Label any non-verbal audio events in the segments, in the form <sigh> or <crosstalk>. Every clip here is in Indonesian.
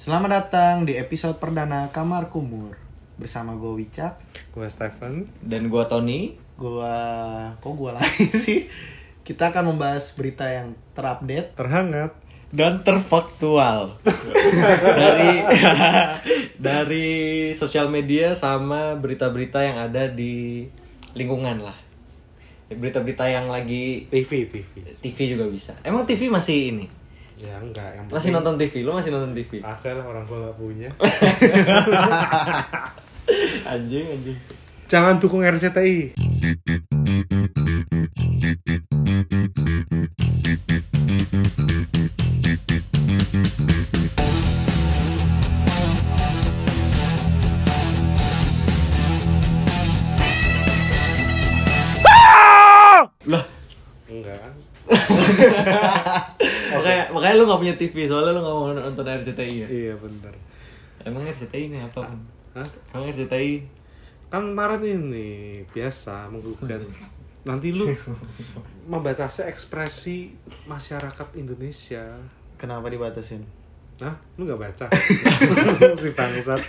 Selamat datang di episode perdana Kamar Kumur Bersama gue Wicak Gue Stephen. Dan gua Tony. Gua... Kok gue lagi <laughs> sih? Kita akan membahas berita yang terupdate Terhangat. dan terfaktual <laughs> dari <laughs> dari sosial media sama berita-berita yang ada di lingkungan lah berita-berita yang lagi TV, TV. TV juga bisa emang TV masih ini Ya enggak, yang masih nonton TV lo masih nonton TV lah orang tua gak punya. <laughs> anjing anjing Jangan dukung RCTI. Makanya lu nggak punya TV soalnya lu nggak mau nonton RCTI ya Iya bener. emang RCTI ini apa Hah? emang RCTI Kan kemarin ini biasa menggugat. Nanti lu <laughs> membatasi ekspresi masyarakat Indonesia. Kenapa dibatasin? Hah? Lu gak baca? <laughs> si bangsat.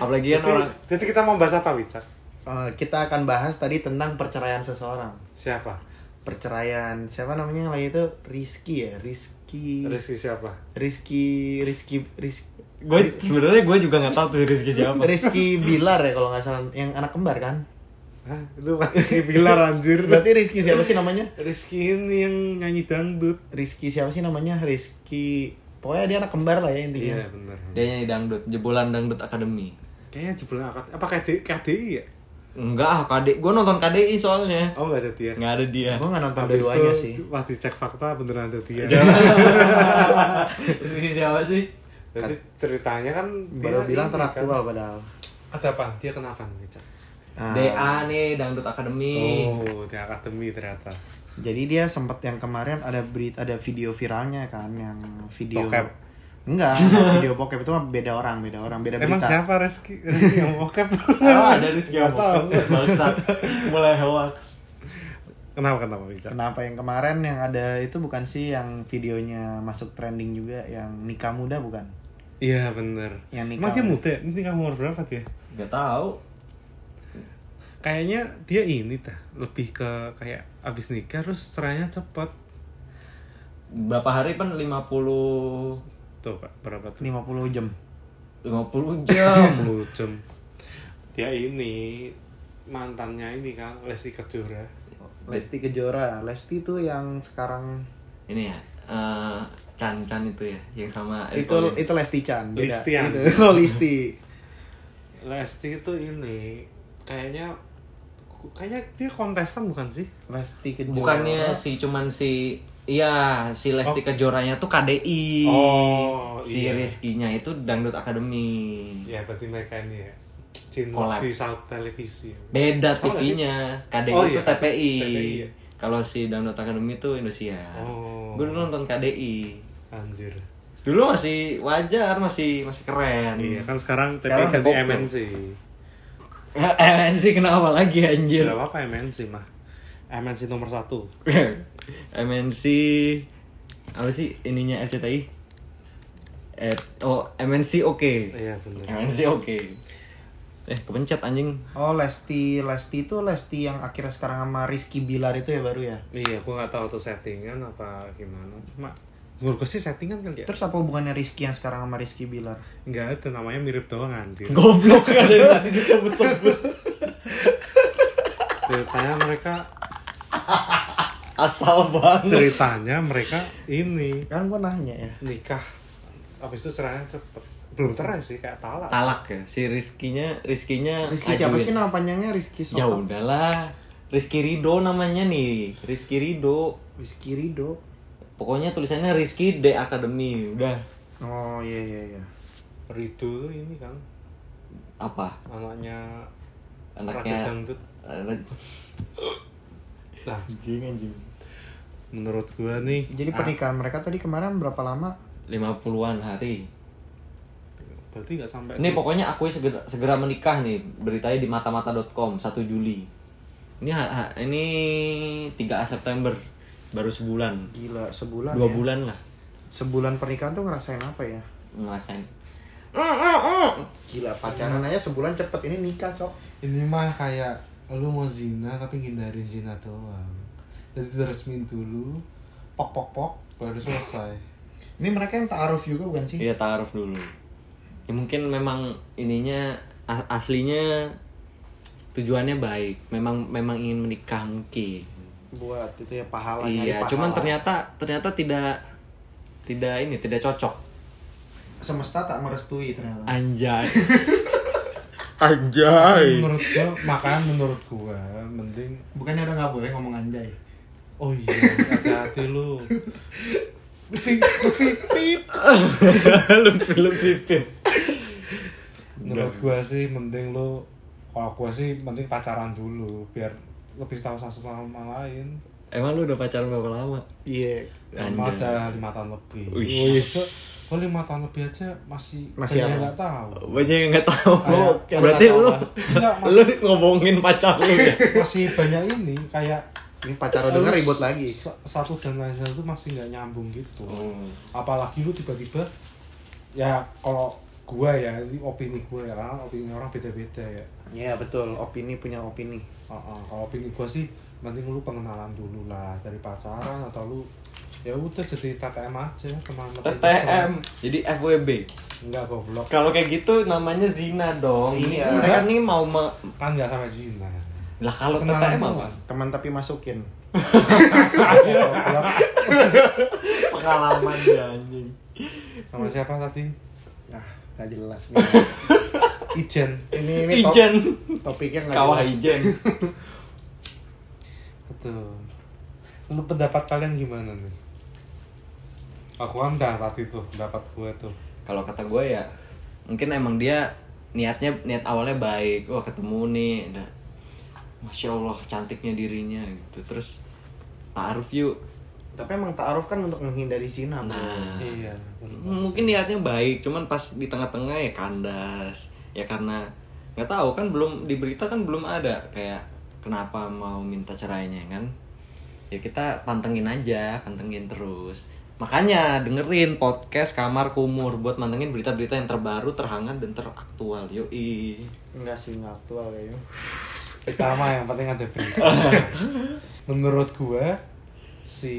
apalagi kan orang jadi kita mau bahas apa, Wicak? Eh, kita akan bahas tadi tentang perceraian seseorang Siapa? Perceraian, siapa namanya yang lagi itu? Rizky ya? Rizky Rizky siapa? Rizky... Rizky... Rizky... gue sebenarnya gue juga nggak tahu tuh Rizky siapa Rizky Bilar ya kalau nggak salah Yang anak kembar kan? Hah? Itu Rizky Bilar anjir. Berarti Rizky siapa sih namanya? Rizky ini yang nyanyi dangdut. Rizky siapa sih namanya? Rizky pokoknya dia anak kembar lah ya intinya. Iya benar. dia nyanyi dangdut jebolan dangdut akademi Kayaknya jebolan akad. Apa KDI, KDI ya? Enggak ah KD gue nonton KDI soalnya Oh nggak ada dia. nggak ada dia Gue nggak nonton Habis itu sih. pas dicek fakta beneran ada dia. <laughs> Rizky siapa sih Jadi ceritanya kan Baru dia bilang teraktual kan. padahal. Ada apa? Dia kenapa nih? Cak? Nah, DA nih dangdut akademi Oh, di akademi ternyata. Jadi dia sempat yang kemarin ada berita ada video viralnya kan yang video Bokep. Enggak, <laughs> video bokep itu mah beda orang, beda orang, beda Emang berita. siapa Rizky? <laughs> Rizky yang bokep? oh, ada Rizky Nggak tahu. bangsat mulai hoax Kenapa kenapa Wicak? Kenapa yang kemarin yang ada itu bukan sih yang videonya masuk trending juga yang nikah muda bukan? Iya bener. Yang Emang nikah. dia muda? Ini kamu umur berapa dia? nggak tahu Kayaknya dia ini dah lebih ke kayak abis nikah terus cerainya cepet. berapa hari pan 50 Tuh pak, berapa tuh? 50 jam. 50 jam 10 jam. Dia ini mantannya ini kan Lesti Kejora. Lesti Kejora, Lesti tuh yang sekarang ini ya eh, Chan Chan itu ya yang sama itu Thohir. itu Lesti Chan. <laughs> Listi, itu. anjing. Oh. Lesti itu ini kayaknya kayaknya dia kontestan bukan sih? Lesti Kejora. bukannya si cuman si iya si Lesti Oh. Kejoranya tuh KDI Oh, si iya. Rizky-nya itu dangdut akademi Ya berarti mereka ini ya. Collab. di South Televisi. beda? TV-nya KDI Oh, itu iya, TPI, TPI, ya. kalau si dangdut akademi itu Indosiar Oh. gue dulu nonton KDI Anjir. dulu masih wajar masih masih keren Iya kan sekarang TPI ganti. MNC. <laughs> MNC kenapa lagi anjir Gak apa-apa MNC mah. MNC nomor satu. <laughs> MNC apa sih ininya RCTI eh oh MNC oke Iya benar. MNC oke eh kepencet anjing Oh, Lesti, Lesti itu Lesti yang akhirnya sekarang sama Rizky Bilar itu ya baru ya. Iya, gua nggak tahu tuh settingan apa gimana. Cuma menurut sih settingan kali ya. Terus apa hubungannya Rizky yang sekarang sama Rizky Bilar? Enggak ada namanya mirip doang anjir. goblok <laughs> kan dari tadi disebut-sebut Ceritanya mereka <laughs> asal banget. Ceritanya mereka ini. Kan gua nanya ya. nikah. Habis itu cerainya cepet. Belum cerai sih kayak talak. Talak ya si Rizkinya Rizkinya Rizky siapa sih nama panjangnya? Rizky ya Sokap? udahlah Rizky Rido namanya nih Rizky Rido. Rizky Rido. pokoknya tulisannya Rizky D Academy udah. Oh iya iya iya. Rido tuh ini kan apa? Anaknya Raja anaknya Dangdut nah anjing anjing menurut gua nih Jadi ah, pernikahan mereka tadi kemarin berapa lama? 50-an hari berarti nggak sampai Ini pokoknya akui segera, segera menikah nih beritanya di matamata.com 1 Juli. Ini ini 3 September baru sebulan. Gila sebulan Dua ya. bulan lah. sebulan pernikahan tuh ngerasain apa ya ngerasain gila pacaran aja sebulan cepet ini nikah cok ini mah kayak lu mau zina tapi ngindarin zina doang jadi diresmin dulu pok pok pok baru selesai ini mereka yang taaruf juga bukan sih Iya taaruf dulu. Ya mungkin memang ininya aslinya tujuannya baik. Memang memang ingin menikah mungkin. buat itu ya pahala iya, pahala. cuman ternyata ternyata tidak tidak ini tidak cocok. semesta tak merestui ternyata Anjay. <laughs> Anjay. menurut gua makanya menurut gua mending bukannya udah nggak boleh ngomong anjay oh iya hati-hati lu Pip, <laughs> pip, pip. lu pipin. menurut gua sih mending lu kalau gua sih mending pacaran dulu biar lebih tahu satu sama lain Emang lu udah pacaran berapa lama? iya Lama Anjay. ada lima tahun lebih Wih. Kok lima tahun lebih aja masih Masih banyak nggak tahu. Banyak yang nggak tahu. Kayak- yang Berarti lu <laughs> lu ngomongin pacar lu ya? <laughs> masih banyak ini kayak ini pacar lo denger lu ribut lagi. sa- Satu dan lain hal itu masih nggak nyambung gitu. Oh. Apalagi lu tiba-tiba Ya kalau gua ya, ini opini gua ya karena opini orang beda-beda ya. Ya betul. Opini punya opini. Uh, uh, kalau opini gua sih mending lu pengenalan dulu lah dari pacaran atau lu ya udah jadi TTM aja teman TTM. Jadi FWB. enggak goblok Kalau kayak gitu namanya zina dong. Iya. Mereka nih mau me- kan nggak sampai zina lah kalau TTM apa? teman tapi masukin <laughs> Pengalaman dia anjing. sama siapa tadi nah nggak jelas nih. <laughs> Ijen ini ini top, Ijen. topiknya nggak Kawah jelas Ijen. betul lu pendapat kalian gimana nih aku kan udah tadi tuh pendapat gue tuh Kalau kata gue ya mungkin emang dia niatnya niat awalnya baik. Wah ketemu nih, ada Masya Allah cantiknya dirinya gitu. Terus taaruf yuk. tapi emang taaruf kan untuk menghindari zina bro. Nah, iya mungkin niatnya baik, cuman pas di tengah-tengah ya kandas. Ya karena nggak tahu kan belum di berita kan belum ada kayak kenapa mau minta cerainya kan. Ya kita pantengin aja, pantengin terus. Makanya dengerin podcast Kamar Kumur buat mantengin berita-berita yang terbaru, terhangat dan teraktual. Yoi. enggak sih nggak aktual kayaknya. Pertama yang penting ada berita. <laughs> Menurut gue si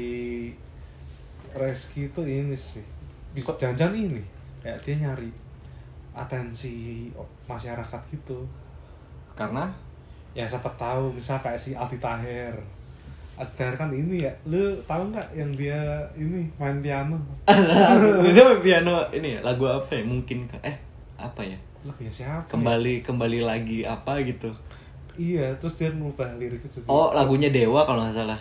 Reski itu ini sih. Bisa jangan ini. Kayak dia nyari atensi masyarakat gitu. Karena? Ya siapa tahu. Misal kayak si Aldi Taher Taher kan ini ya lu tahu nggak yang dia ini main piano <laughs> itu piano ini ya, lagu apa ya? Mungkin eh apa ya? lagunya siapa ya? Kembali kembali lagi apa gitu. iya terus dia ngubah lirik itu Oh, lagunya Dewa kalau nggak salah.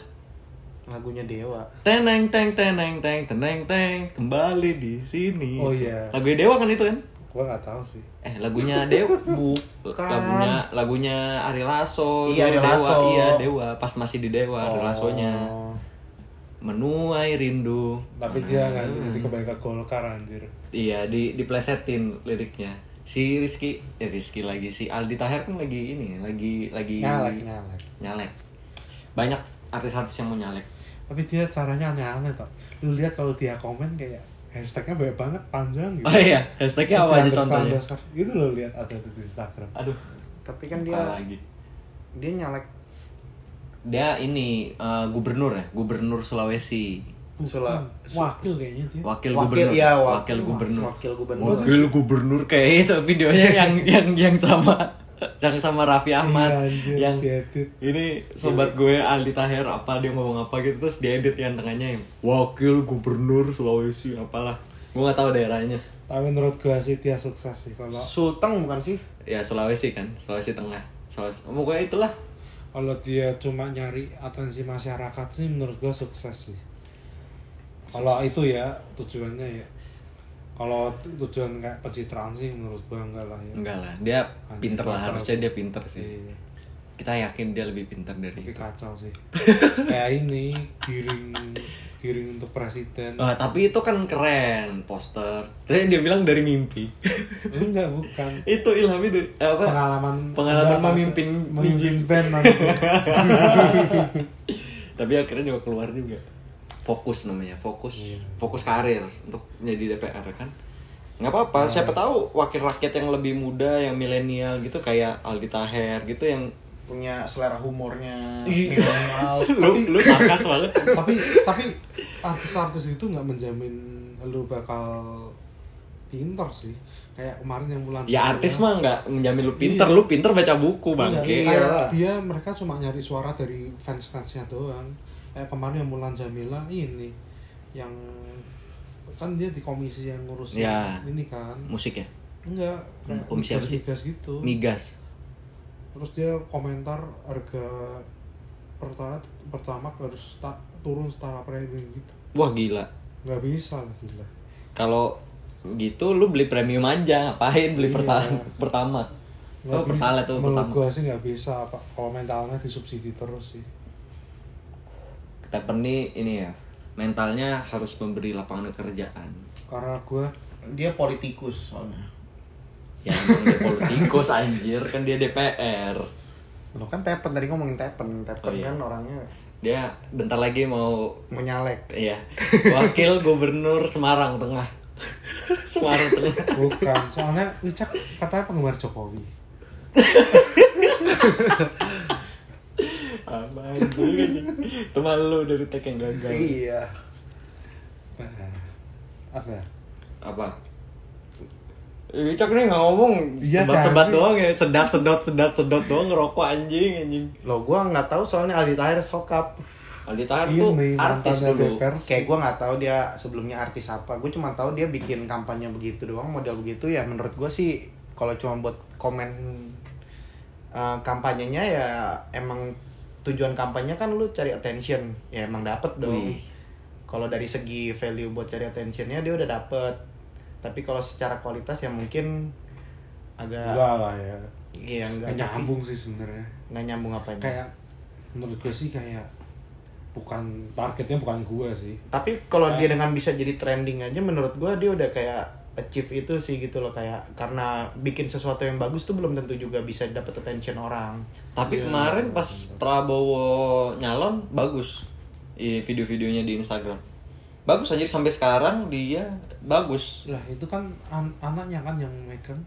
lagunya dewa Teneng teng teneng teng teneng teng kembali di sini. Oh, iya. Lagunya Dewa kan itu kan? Gua nggak tahu sih Eh, lagunya Dewa bu. Bukan. Lagunya lagunya Ari Lasso. Iya, Ari Dewa. Lasso. Iya, Dewa. Pas masih di Dewa, Ari Lassonya. Oh. Menuai rindu. tapi dia nggak jadi kembali ke Golkar anjir Iya, di diplesetin liriknya. Si Rizky, ya Rizky lagi si Aldi Taher kan lagi ini, lagi lagi nyalek nyalek nyalek. Banyak artis-artis yang mau nyalek. tapi dia caranya aneh-aneh tau lu lihat kalau dia komen kayak hashtagnya banyak banget panjang gitu Oh iya, hashtagnya apa aja contohnya? itu lo lihat ada di Instagram Aduh, tapi kan dia lagi. dia nyalek Dia ini eh, gubernur ya, gubernur Sulawesi. Sula- Bukan, wakil kayaknya dia Wakil, wakil gubernur. ya wakil gubernur. wakil gubernur Wakil gubernur kayak itu videonya <laughs> yang yang yang sama yang sama Raffi Ahmad Iya, anjir, yang diedit. ini sobat gue Aldi Taher apa dia ngomong apa gitu terus diedit yang tengahnya yang wakil gubernur Sulawesi apalah. Gue nggak tahu daerahnya. Tapi menurut gua sih dia sukses sih kalau Sulteng bukan sih? Ya Sulawesi kan Sulawesi Tengah. Sulawesi pokoknya itulah. Kalau dia cuma nyari atensi masyarakat sih menurut gua sukses sih. Kalau itu ya tujuannya ya kalau tujuan kayak pencitraan sih menurut gua enggak lah ya enggak lah dia Anjir, pinter lah harusnya dia pinter sih Iya. kita yakin dia lebih pinter dari tapi itu kacau sih <laughs> kayak ini giring giring untuk presiden Wah, tapi itu kan keren poster. Tapi dia bilang dari mimpi. <laughs> enggak bukan itu Ilhami dari eh, apa? pengalaman Pengalaman enggak, memimpin memimpin band <laughs> Tapi akhirnya juga keluar juga. Fokus namanya fokus Iya. fokus karir untuk menjadi DPR kan nggak apa-apa siapa tahu wakil rakyat yang lebih muda yang milenial gitu kayak Aldi Taher gitu yang punya selera humornya Iya. minimal <laughs> lu lu sarkas banget <laughs> tapi tapi artis-artis itu nggak menjamin lu bakal pinter sih kayak kemarin yang bulan ya artis mah nggak menjamin lu pinter Iya. lu pinter baca buku bangke Iya. kayak Iyalah. dia mereka cuma nyari suara dari fans fansnya doang kayak kemarin yang Mulan Jamila ini yang kan dia di komisi yang ngurus Ya. ini kan. Musik ya? Enggak kayak Komisi apa sih? migas gitu. Migas. Terus dia komentar harga pertama pertama harus ta- turun setara premium gitu. Wah gila. Nggak bisa gila. Kalau gitu lu beli premium aja. Ngapain beli Iya. pertama? Pertama oh pertama tuh pertama. Gua sih nggak bisa pak. Kalau mentalnya disubsidi terus sih Stephen nih ini ya mentalnya harus memberi lapangan pekerjaan karena gua dia politikus soalnya. Ya emang dia politikus anjir. Kan dia DPR lo kan tepen tadi ngomongin tepen. Tepen Oh, iya. kan orangnya dia bentar lagi mau mau nyalek. Ya wakil gubernur Semarang Tengah. <laughs> Semarang Tengah. Bukan soalnya Wicak katanya penggemar Jokowi <laughs> apa anjing. Teman lu dari tek yang gagal. Iya. Apa? Apa? Wicak nih nggak ngomong Iya, sebat-sebat doang ya. Sedap sedot sedap sedot doang ngerokok anjing anjing. Lo gua nggak tahu soalnya Aldi Tahir sokap. Aldi Taher tuh ini artis dulu. kayak gua nggak tahu dia sebelumnya artis apa. Gue cuma tahu dia bikin kampanye begitu doang model begitu. Ya menurut gua sih kalau cuma buat komen uh, kampanyenya ya emang tujuan kampanye kan lu cari attention. Ya emang dapet dong. Kalau dari segi value buat cari attentionnya dia udah dapet. Tapi kalau secara kualitas ya mungkin agak enggak lah ya. Iya enggak nggak nyambung sih sebenarnya. Nggak nyambung apanya kayak menurut gue sih kayak bukan targetnya bukan gue sih. Tapi kalau dia dengan bisa jadi trending aja menurut gua dia udah kayak achieve itu sih gitu loh kayak karena bikin sesuatu yang bagus tuh belum tentu juga bisa dapet attention orang Tapi Iya. kemarin pas Prabowo nyalon bagus i video-videonya di Instagram. Bagus aja sampai sekarang dia bagus. lah itu kan an- anaknya kan yang megang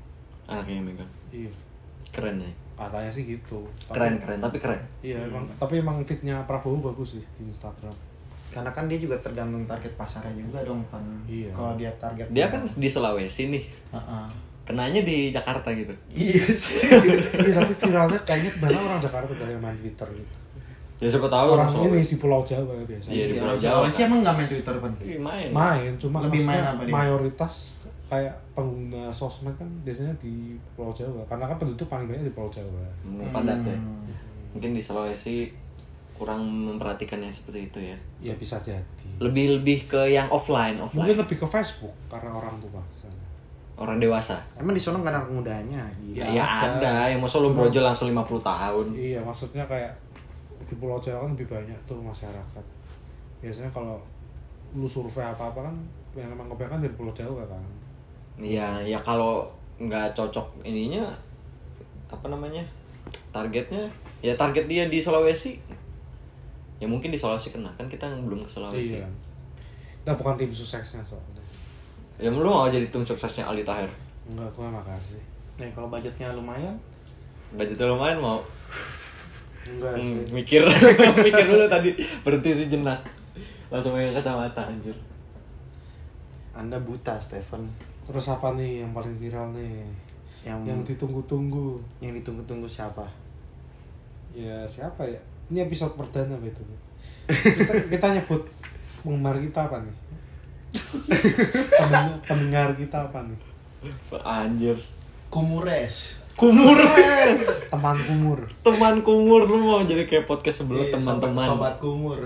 Anaknya Megan. iya Keren ya. katanya sih gitu Tapi- Keren keren tapi keren. iya emang tapi emang fitnya Prabowo bagus sih di Instagram karena kan dia juga tergantung target pasarnya juga dong kan Iya. kalau dia target Dia kan di Sulawesi nih. Heeh. Kenanya di Jakarta gitu. iya sih <laughs> iya tapi viralnya kayaknya banyak orang Jakarta dari yang main Twitter gitu Ya siapa tahu orang Sulawesi. ini di Pulau Jawa biasanya Iya, di Iya, Pulau Jawa, Sulawesi kan. emang nggak main Twitter Ih, main. main cuma Lebih main apa dia? mayoritas kayak pengguna sosmed kan biasanya di Pulau Jawa karena kan penduduk paling banyak di Pulau Jawa Hmm, padat ya. Hmm. Mungkin di Sulawesi kurang memperhatikan yang seperti itu ya. ya bisa jadi Lebih lebih ke yang offline, offline. mungkin lebih ke Facebook karena orang tua. Orang dewasa. emang di sana nggak anak mudanya Ya, gitu. ya ada. ada. Yang mau solo brojol langsung 50 tahun. iya maksudnya kayak di Pulau Jawa kan lebih banyak tuh masyarakat biasanya kalau lu survei apa apa kan yang emang kebanyakan dari Pulau Jawa kan Iya, ya kalau nggak cocok ininya apa namanya targetnya ya target dia di Sulawesi ya mungkin di Sulawesi kena kan kita yang belum ke Sulawesi. Iya. Kita bukan tim suksesnya soalnya. Ya lu mau jadi tim suksesnya Aldi Taher enggak gua makasih Nih kalau budgetnya lumayan? Budgetnya lumayan mau? Enggak Hmm, sih. mikir. <laughs> Mikir dulu tadi berhenti sejenak langsung megang kacamata anjir. Anda buta Stephen. Terus apa nih yang paling viral nih? Yang yang ditunggu-tunggu. Yang ditunggu-tunggu siapa? Ya siapa ya ini episode perdana betul kita, kita nyebut penggemar kita apa nih? Pendengar, pendengar kita apa nih? Anjir. Kumures. Kumur teman kumur. Teman kumur lu mau jadi kayak podcast sebelum Iya, teman-teman. sobat, sobat kumur.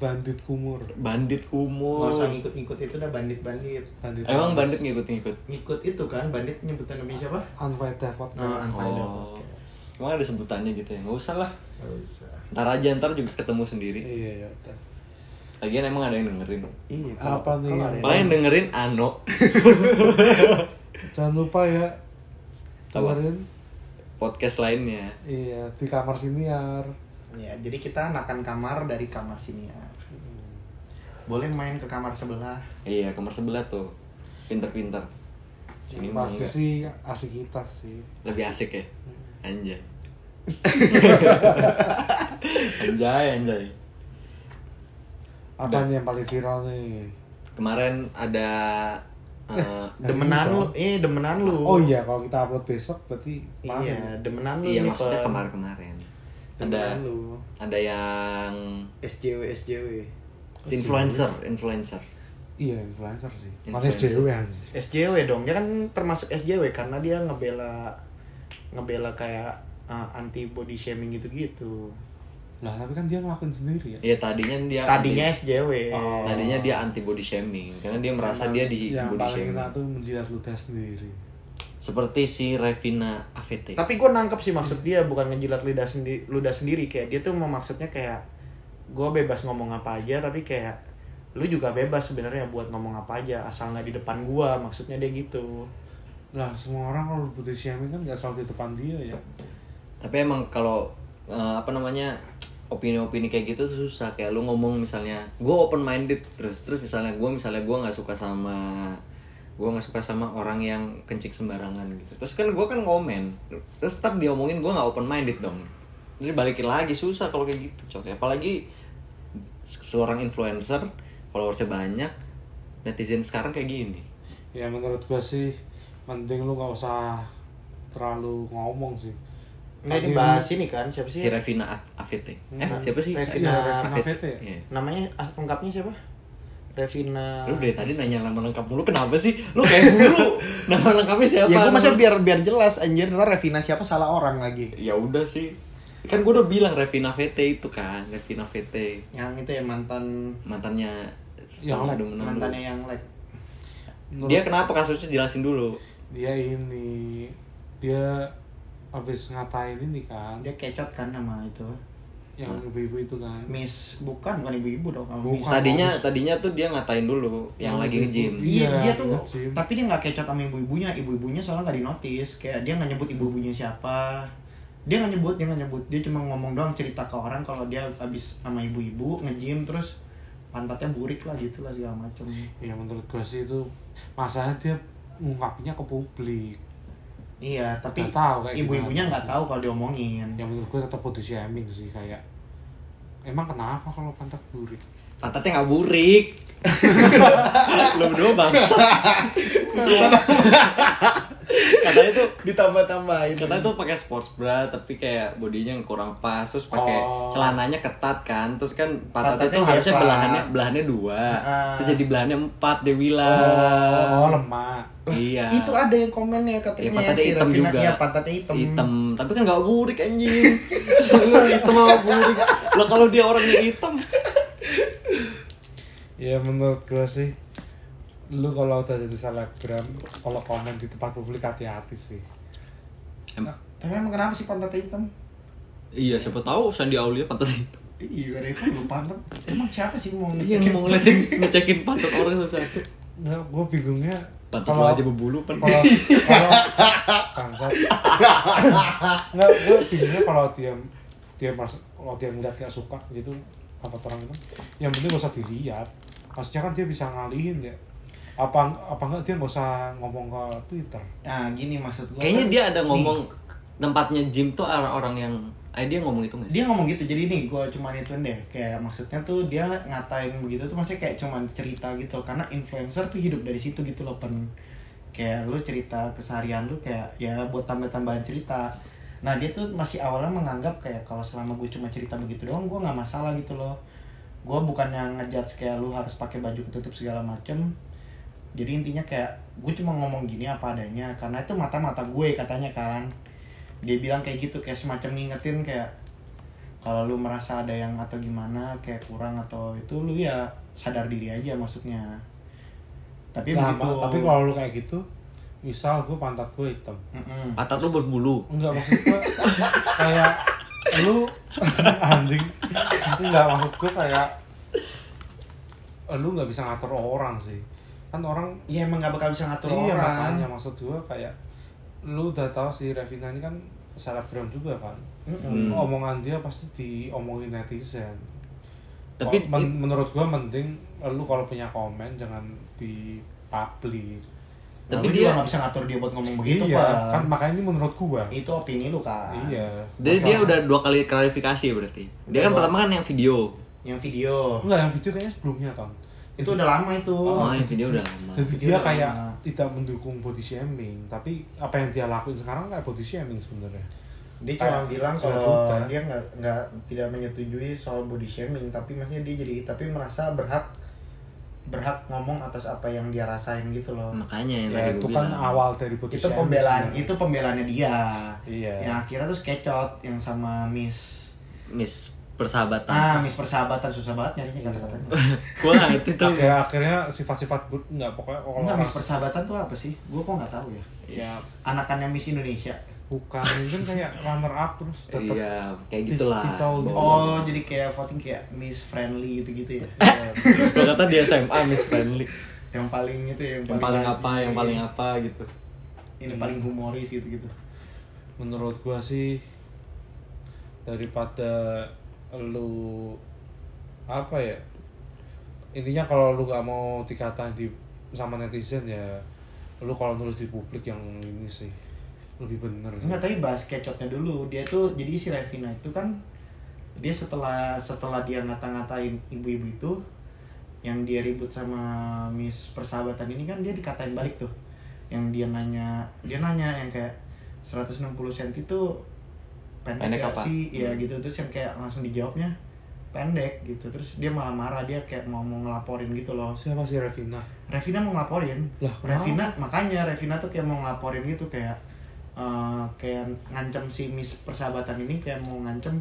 Bandit kumur. Bandit kumur. Nggak usah ngikut-ngikut itu udah bandit-bandit. Bandit emang Anas. bandit ngikut-ngikut? Ngikut itu kan bandit nyebutan namanya siapa? Unfaedah Podcast. Unfaedah oh Emang ada sebutannya gitu ya nggak usah lah Nggak usah. ntar aja ntar juga ketemu sendiri iya ya udah. lagian emang ada yang dengerin iya Apa nih? paling yang dengerin Ano <laughs> jangan lupa ya dengerin podcast lainnya iya di kamar siniar Ya, jadi kita anakan kamar dari kamar sini ya. Boleh main ke kamar sebelah. Iya, kamar sebelah tuh. Pinter-pinter. Sini pasti sih asik kita sih Lebih asik ya. Anjay. Anjay, anjay. apa nih yang paling viral nih Kemarin ada eh, Demenan ini lu, eh demenan lu. oh iya kalau kita upload besok berarti Iya, paham. demenan lu. iya maksudnya Pen. kemarin-kemarin. Ada Demenan lu. ada yang SJW SJW. influencer, influencer. iya influencer sih Influencer. manis cewek anjir SJW dong, dia kan termasuk SJW karena dia ngebela ngebela kayak uh, anti body shaming gitu-gitu. lah tapi kan dia ngelakuin sendiri ya Iya tadinya dia Tadinya anti- SJW. Oh. tadinya dia anti body shaming karena dia merasa dia di yang body paling shaming. tuh menjilat ludah sendiri Seperti si Revina AVT. Tapi gue nangkep sih maksud dia bukan ngejilat lidah sendiri, ludah sendiri kayak dia tuh maksudnya kayak gue bebas ngomong apa aja tapi kayak lu juga bebas sebenarnya buat ngomong apa aja asal nggak di depan gua maksudnya dia gitu lah semua orang kalau body shaming kan nggak selalu di depan dia ya Tapi emang kalau eh, apa namanya opini-opini kayak gitu susah. Kayak lu ngomong misalnya gue open minded terus terus misalnya gue misalnya gue nggak suka sama gue nggak suka sama orang yang kencing sembarangan gitu. Terus kan gue kan ngomen. Terus ntar dia omongin gue nggak open minded dong. Jadi balikin lagi susah kalau kayak gitu cok. Apalagi seorang influencer followersnya banyak netizen sekarang kayak gini. Ya menurut gua sih mending lu nggak usah terlalu ngomong sih nah ini bahas ini kan siapa si sih Revina A- AVT eh siapa sih Revina Iya, Revina ya? Iya. namanya ah, lengkapnya siapa Revina Lu dari tadi nanya nama lengkap lu kenapa sih? Lu kayak dulu <laughs> nama lengkapnya siapa? ya gue masa Nama- biar biar jelas anjir ntar Revina siapa salah orang lagi Ya udah sih. Kan gue udah bilang Revina VT itu kan, Revina VT. yang itu ya mantan Mantannya Yang dulu. mantannya yang like Menurut Dia kenapa kasusnya jelasin dulu. dia ini dia habis ngatain ini kan dia kecot kan sama itu yang ibu-ibu itu kan Miss bukan bukan ibu-ibu dong Bukan. Miss. Tadinya bagus. tadinya tuh dia ngatain dulu yang Oh, lagi ibu. nge-gym. Iya, Iya, dia tuh nge-gym. tapi dia nggak kecot sama ibu-ibunya, ibu-ibunya soalnya nggak di notice, kayak dia nggak nyebut ibu-ibunya siapa. Dia nggak nyebut, dia nggak nyebut, dia cuma ngomong doang cerita ke orang kalau dia habis sama ibu-ibu nge-gym terus pantatnya burik lah gitu lah segala macem. ya menurut gua sih itu masalahnya dia ngungkapnya ke publik Iya, tapi Nggak tahu kayak ibu-ibunya nggak tahu kalau diomongin. yang menurut gua tetap body shaming sih kayak emang kenapa kalau pantat burik Pantatnya nggak burik. Lu berdua bangsa. Katanya tuh Ditambah-tambahin. Karena tuh pakai sports bra tapi kayak bodinya kurang pas terus pakai Oh. celananya ketat kan terus kan pantatnya tuh harusnya belahannya belahannya dua Ah. terus jadi belahannya empat dia bilang. Oh lemah iya. Itu ada yang komennya katanya ya, pantatnya si hitam juga. Iya, pantatnya hitam. hitam. Tapi kan nggak burik anjing. Hitam sama burik lah kalau dia orangnya hitam. Ya menurut gua sih lu kalau udah jadi selebgram kalau komen di tempat publik hati-hati sih. Em- Tapi emang kenapa sih pantatnya hitam? iya siapa tahu Sandi Aulia pantatnya hitam. Iya, ada itu lu pantat. Emang siapa sih mau iya ngecekin? mau ngeliatin ngecekin pantat orang satu-satu nggak gua bingungnya pantat lo aja berbulu pan. kalau kalau bangsat. Nggak gue bingungnya kalau dia dia mas kalau dia ngeliat kayak suka gitu apa orang itu yang penting gak usah dilihat. Maksudnya kan dia bisa ngalihin ya apa apa enggak dia nggak usah ngomong ke twitter. Nah, gini maksud gua. kayaknya kan, dia ada nih, ngomong tempatnya gym tuh orang-orang yang eh dia ngomong itu nggak sih? Dia ngomong gitu jadi nih gue cuman ituin deh. Kayak maksudnya tuh dia ngatain begitu tuh maksudnya kayak cuman cerita gitu. Karena influencer tuh hidup dari situ gitu loh pen. Kayak lu cerita keseharian lu kayak ya buat tambah-tambahan cerita. Nah dia tuh masih awalnya menganggap kayak kalau selama gue cuma cerita begitu doang gue nggak masalah gitu loh. Gue bukan yang ngejudge kayak lu harus pakai baju ketutup segala macem jadi intinya kayak gue cuma ngomong gini apa adanya karena itu mata-mata gue katanya kan. Dia bilang kayak gitu kayak semacam ngingetin kayak kalau lu merasa ada yang atau gimana kayak kurang atau itu lu ya sadar diri aja maksudnya. Tapi Nah, begitu tapi kalau lu kayak gitu misal gue pantat gue hitam. Mm-mm. pantat lu berbulu. Enggak maksud gue kayak lu <laughs> anjing. Itu enggak maksud gue kayak lu nggak bisa ngatur orang sih kan orang ya emang gak bakal bisa ngatur iya orang. makanya maksud gue kayak lu udah tahu si Revina ini kan selebgram juga kan? Mm-mm. Hmm. omongan dia pasti diomongin netizen. Tapi Kok men- it- menurut gua mending lu kalau punya komen jangan di publik Tapi lu dia- nggak bisa ngatur dia buat ngomong begitu iya pak. kan makanya ini menurut gua. Itu opini lu kan iya. Jadi dia udah dua kali klarifikasi berarti. Dia kan Dua. pertama kan yang video. yang video. Enggak yang video kayaknya sebelumnya kan itu udah lama itu Oh, yang video udah lama. Video dia kayak lama. tidak mendukung body shaming tapi apa yang dia lakuin sekarang kayak body shaming sebenarnya dia cuma bilang kalau dia nggak nggak tidak menyetujui soal body shaming tapi maksudnya dia jadi tapi merasa berhak berhak ngomong atas apa yang dia rasain gitu loh Makanya yang ya tadi itu kan bilang. awal dari body itu shaming pembelaan sebenarnya. itu pembelaannya dia iya yang akhirnya terus kecot yang sama Miss Miss persahabatan. ah Miss persahabatan susah banget nyarinya kata-katanya <laughs> Gua ngerti tuh. Akhirnya, akhirnya sifat-sifat bu- nggak pokoknya kalau enggak Miss ras- persahabatan tuh apa sih gua kok nggak tahu ya ya anakannya Miss Indonesia bukan mungkin kayak runner up terus dapat Iya, kayak gitulah. Gitu. oh jadi kayak voting kayak Miss friendly gitu-gitu ya Gua kata dia SMA Miss Friendly. yang paling itu ya, yang Yang paling apa, yang paling apa gitu. ini paling humoris gitu-gitu menurut gua sih daripada lu apa ya intinya kalau lu gak mau dikatain di sama netizen ya lu kalau nulis di publik yang ini sih lebih bener. Enggak, tapi bahas kecotnya dulu. Dia tuh jadi si Revina itu kan dia setelah setelah dia ngata-ngatain ibu-ibu itu yang dia ribut sama Miss Persahabatan ini kan dia dikatain balik tuh. Yang dia nanya, dia nanya yang kayak 160 cm tuh pendek, Pendek apa? sih? Iya gitu terus yang kayak langsung dijawabnya pendek gitu. Terus dia malah marah, dia kayak mau mau ngelaporin gitu loh. siapa sih Revina Revina mau ngelaporin. Lah, Revina makanya Revina tuh kayak mau ngelaporin gitu kayak eh, kayak ngancem si Miss Persahabatan ini kayak mau ngancem